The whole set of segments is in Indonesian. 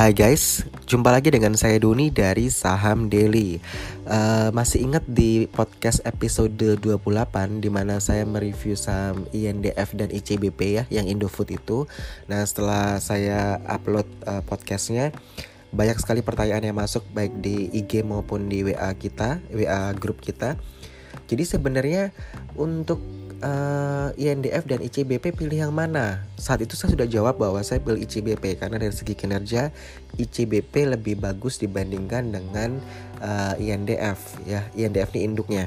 Hai guys, jumpa lagi dengan saya Doni dari Saham Daily. Uh, Masih ingat di podcast episode 28 Di mana saya mereview saham INDF dan ICBP ya Yang Indofood itu. Nah setelah saya upload uh, podcastnya Banyak sekali pertanyaan yang masuk Baik di IG maupun di WA kita WA grup kita. Jadi sebenarnya untuk uh, eh, INDF dan ICBP pilih yang mana? Saat itu saya sudah jawab bahwa saya pilih ICBP karena dari segi kinerja ICBP lebih bagus dibandingkan dengan uh, eh, INDF ya. INDF ini induknya.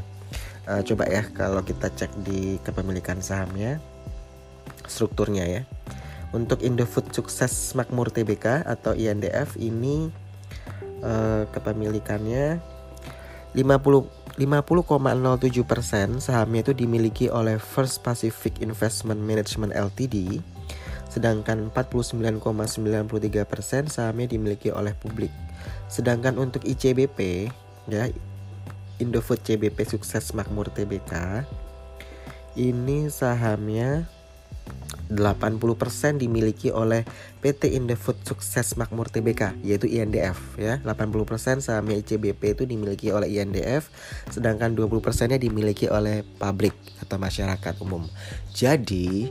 Uh, coba ya kalau kita cek di kepemilikan sahamnya strukturnya ya. Untuk Indofood Sukses Makmur Tbk atau INDF ini uh, kepemilikannya 50 50,07% sahamnya itu dimiliki oleh First Pacific Investment Management Ltd, sedangkan 49,93% sahamnya dimiliki oleh publik. Sedangkan untuk ICBP, ya Indofood CBP Sukses Makmur Tbk, ini sahamnya 80% dimiliki oleh PT Indofood Sukses Makmur Tbk yaitu INDF ya. 80% sahamnya ICBP itu dimiliki oleh INDF sedangkan 20%-nya dimiliki oleh publik atau masyarakat umum. Jadi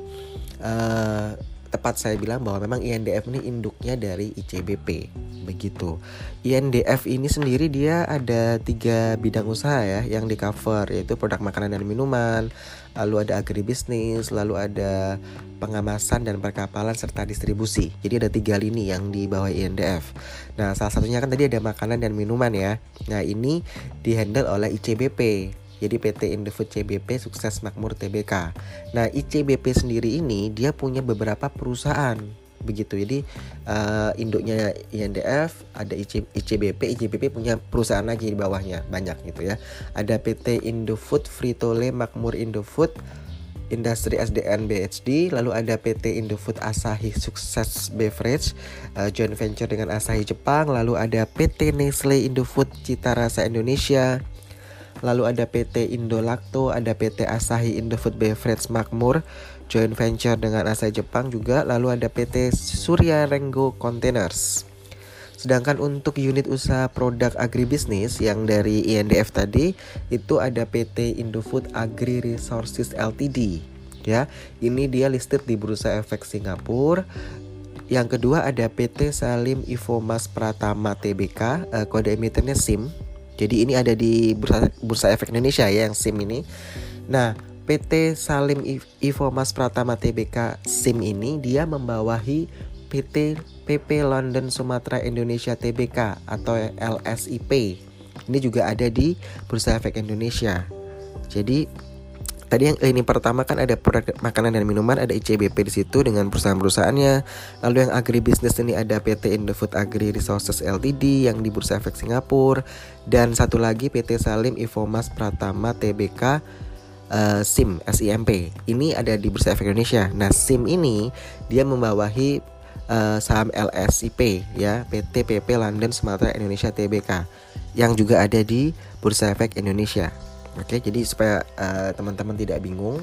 uh, tepat saya bilang bahwa memang INDF ini induknya dari ICBP begitu. INDF ini sendiri dia ada tiga bidang usaha ya yang di cover yaitu produk makanan dan minuman, lalu ada agribisnis, lalu ada pengemasan dan perkapalan serta distribusi. Jadi ada tiga lini yang di bawah INDF. Nah salah satunya kan tadi ada makanan dan minuman ya. Nah ini dihandle oleh ICBP jadi PT Indofood CBP Sukses Makmur Tbk. Nah, ICBP sendiri ini dia punya beberapa perusahaan begitu. Jadi uh, induknya INDF, ada IC, ICBP, ICBP punya perusahaan lagi di bawahnya banyak gitu ya. Ada PT Indofood, Fritole, Makmur Indofood, Industri SDN BHD, lalu ada PT Indofood Asahi Sukses Beverage, uh, joint venture dengan Asahi Jepang, lalu ada PT Nestle Indofood Cita Rasa Indonesia, lalu ada PT Indolacto, ada PT Asahi Indofood Beverage Makmur, joint venture dengan Asahi Jepang juga, lalu ada PT Surya Renggo Containers. Sedangkan untuk unit usaha produk agribisnis yang dari INDF tadi itu ada PT Indofood Agri Resources Ltd. Ya, ini dia listed di Bursa Efek Singapura. Yang kedua ada PT Salim Ivomas Pratama Tbk, uh, kode emitennya SIM jadi ini ada di Bursa, Bursa Efek Indonesia ya yang SIM ini. Nah, PT Salim Ivomas Pratama Tbk SIM ini dia membawahi PT PP London Sumatera Indonesia Tbk atau LSIP. Ini juga ada di Bursa Efek Indonesia. Jadi Tadi yang ini pertama kan ada produk makanan dan minuman, ada ICBP di situ dengan perusahaan-perusahaannya. Lalu yang agribisnis ini ada PT Indofood Agri Resources Ltd yang di Bursa Efek Singapura dan satu lagi PT Salim Ivomas Pratama Tbk uh, eh, SIM SIMP. Ini ada di Bursa Efek Indonesia. Nah, SIM ini dia membawahi uh, saham LSIP ya, PT PP London Sumatera Indonesia Tbk yang juga ada di Bursa Efek Indonesia. Oke, jadi supaya uh, teman-teman tidak bingung.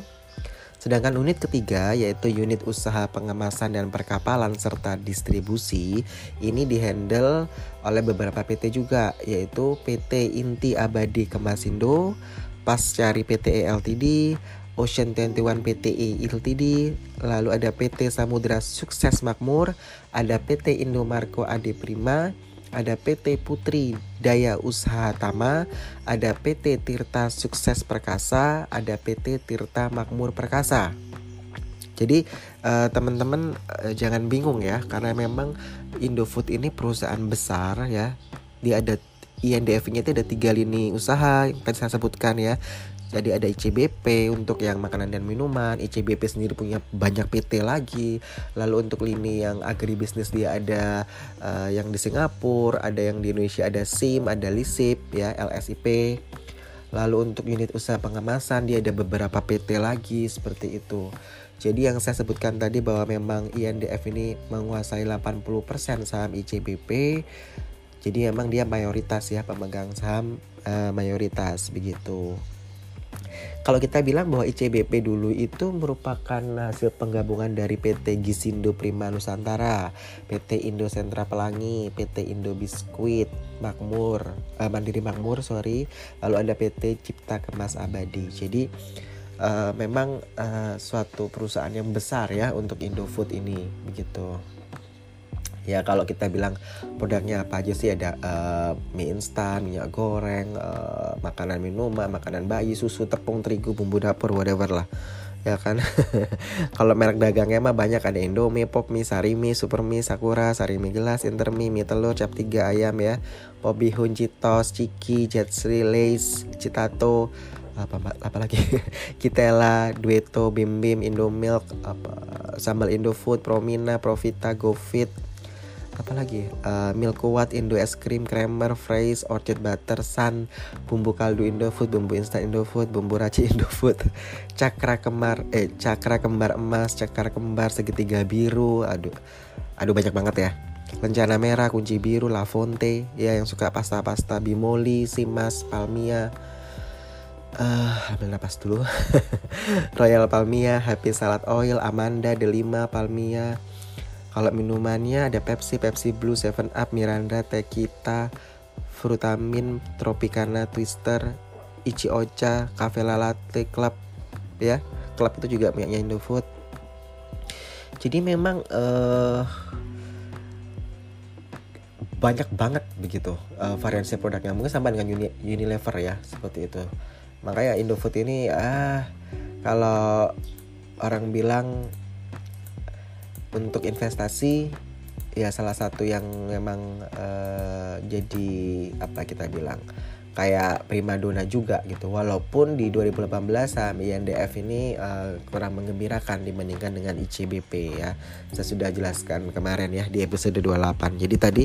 Sedangkan unit ketiga yaitu unit usaha pengemasan dan perkapalan serta distribusi ini dihandle oleh beberapa PT juga yaitu PT Inti Abadi Kemasindo, Pascari PT Ltd, Ocean 21 PTE Ltd, lalu ada PT Samudra Sukses Makmur, ada PT Indomarko Ade Prima, ada PT Putri Daya Usaha Tama, ada PT Tirta Sukses Perkasa, ada PT Tirta Makmur Perkasa. Jadi uh, teman-teman uh, jangan bingung ya karena memang Indofood ini perusahaan besar ya. Dia ada INDF-nya itu ada tiga lini usaha yang tadi saya sebutkan ya. Jadi ada ICBP untuk yang makanan dan minuman, ICBP sendiri punya banyak PT lagi. Lalu untuk lini yang agribisnis dia ada uh, yang di Singapura, ada yang di Indonesia ada SIM, ada LISIP ya, LSIP. Lalu untuk unit usaha pengemasan dia ada beberapa PT lagi seperti itu. Jadi yang saya sebutkan tadi bahwa memang INDF ini menguasai 80% saham ICBP. Jadi memang dia mayoritas ya pemegang saham uh, mayoritas begitu. kalau kita bilang bahwa ICBP dulu itu merupakan hasil penggabungan dari PT Gisindo Prima Nusantara, PT Indo Sentra Pelangi, PT Indo Biskuit, Makmur, uh, Mandiri Makmur, sorry, lalu ada PT Cipta Kemas Abadi. Jadi uh, memang uh, suatu perusahaan yang besar ya untuk Indofood ini, begitu ya kalau kita bilang produknya apa aja sih ada uh, mie instan minyak goreng uh, makanan minuman makanan bayi susu tepung terigu bumbu dapur whatever lah. Ya kan? Kalau merek dagangnya mah banyak. Ada Indomie, Popmi, Sarimi, Supermi, Sakura, Sarimi gelas, Intermi, mie telur, cap tiga ayam ya, Pobihun, Citos, Ciki, Jetsri, Lace, Citato, apa apa lagi? Kitela, Dueto, Bim Bim, Indomilk, apa sambal Indofood, Promina, Profita, GoFit, apa lagi uh, milk kuat Indo es krim creamer phrase orchid butter sun bumbu kaldu Indofood bumbu instan Indofood bumbu raci Indofood cakra kembar eh cakra kembar emas cakra kembar segitiga biru. Aduh aduh banyak banget ya. Lencana merah, kunci biru, La Fonte, ya yang suka pasta-pasta Bimoli, Simas, Palmia, uh, ambil napas dulu. Royal Palmia, Happy Salad Oil, Amanda, Delima, Palmia, kalau minumannya ada Pepsi, Pepsi Blue, Seven Up, Miranda, Tequita, Frutamin, Tropicana, Twister, Ichi Ocha, Cafe Latte Club ya. Club itu juga punya Indofood. Jadi memang uh, banyak banget begitu uh, variasi produknya mungkin sama dengan Uni Unilever ya seperti itu makanya Indofood ini ah kalau orang bilang untuk investasi ya salah satu yang memang uh, jadi apa kita bilang kayak primadona juga gitu. Walaupun di 2018 saham INDF ini uh, kurang mengembirakan dibandingkan dengan ICBP ya. Saya sudah jelaskan kemarin ya di episode 28 jadi tadi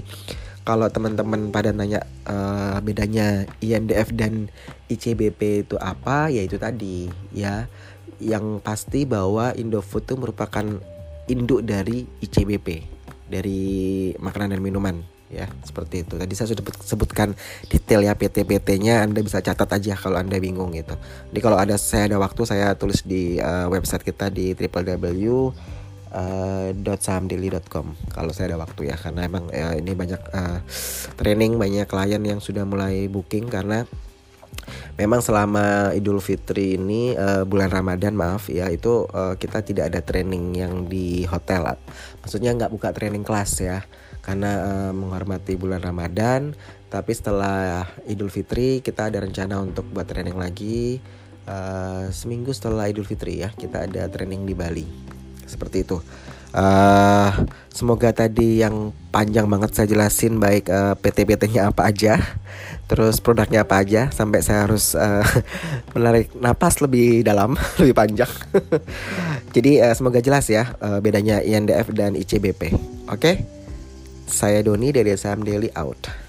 kalau teman-teman pada nanya uh, bedanya INDF dan ICBP itu apa ya itu tadi ya. Yang pasti bahwa Indofood itu merupakan induk dari ICBP dari makanan dan minuman ya seperti itu. Tadi saya sudah sebutkan detail ya PT-PT-nya Anda bisa catat aja kalau Anda bingung gitu. Jadi kalau ada saya ada waktu saya tulis di uh, website kita di www uh, .sahamdaily.com kalau saya ada waktu ya karena emang uh, ini banyak uh, training banyak klien yang sudah mulai booking karena memang selama Idul Fitri ini uh, bulan Ramadan maaf ya itu uh, kita tidak ada training yang di hotel maksudnya nggak buka training kelas ya karena uh, menghormati bulan Ramadan. Tapi setelah Idul Fitri kita ada rencana untuk buat training lagi uh, seminggu setelah Idul Fitri ya kita ada training di Bali. Seperti itu uh, semoga tadi yang panjang banget saya jelasin baik uh, PT-PT-nya apa aja terus produknya apa aja sampai saya harus uh, menarik napas lebih dalam lebih panjang. Jadi uh, semoga jelas ya uh, bedanya INDF dan ICBP oke? Okay? saya Doni dari Saham Daily out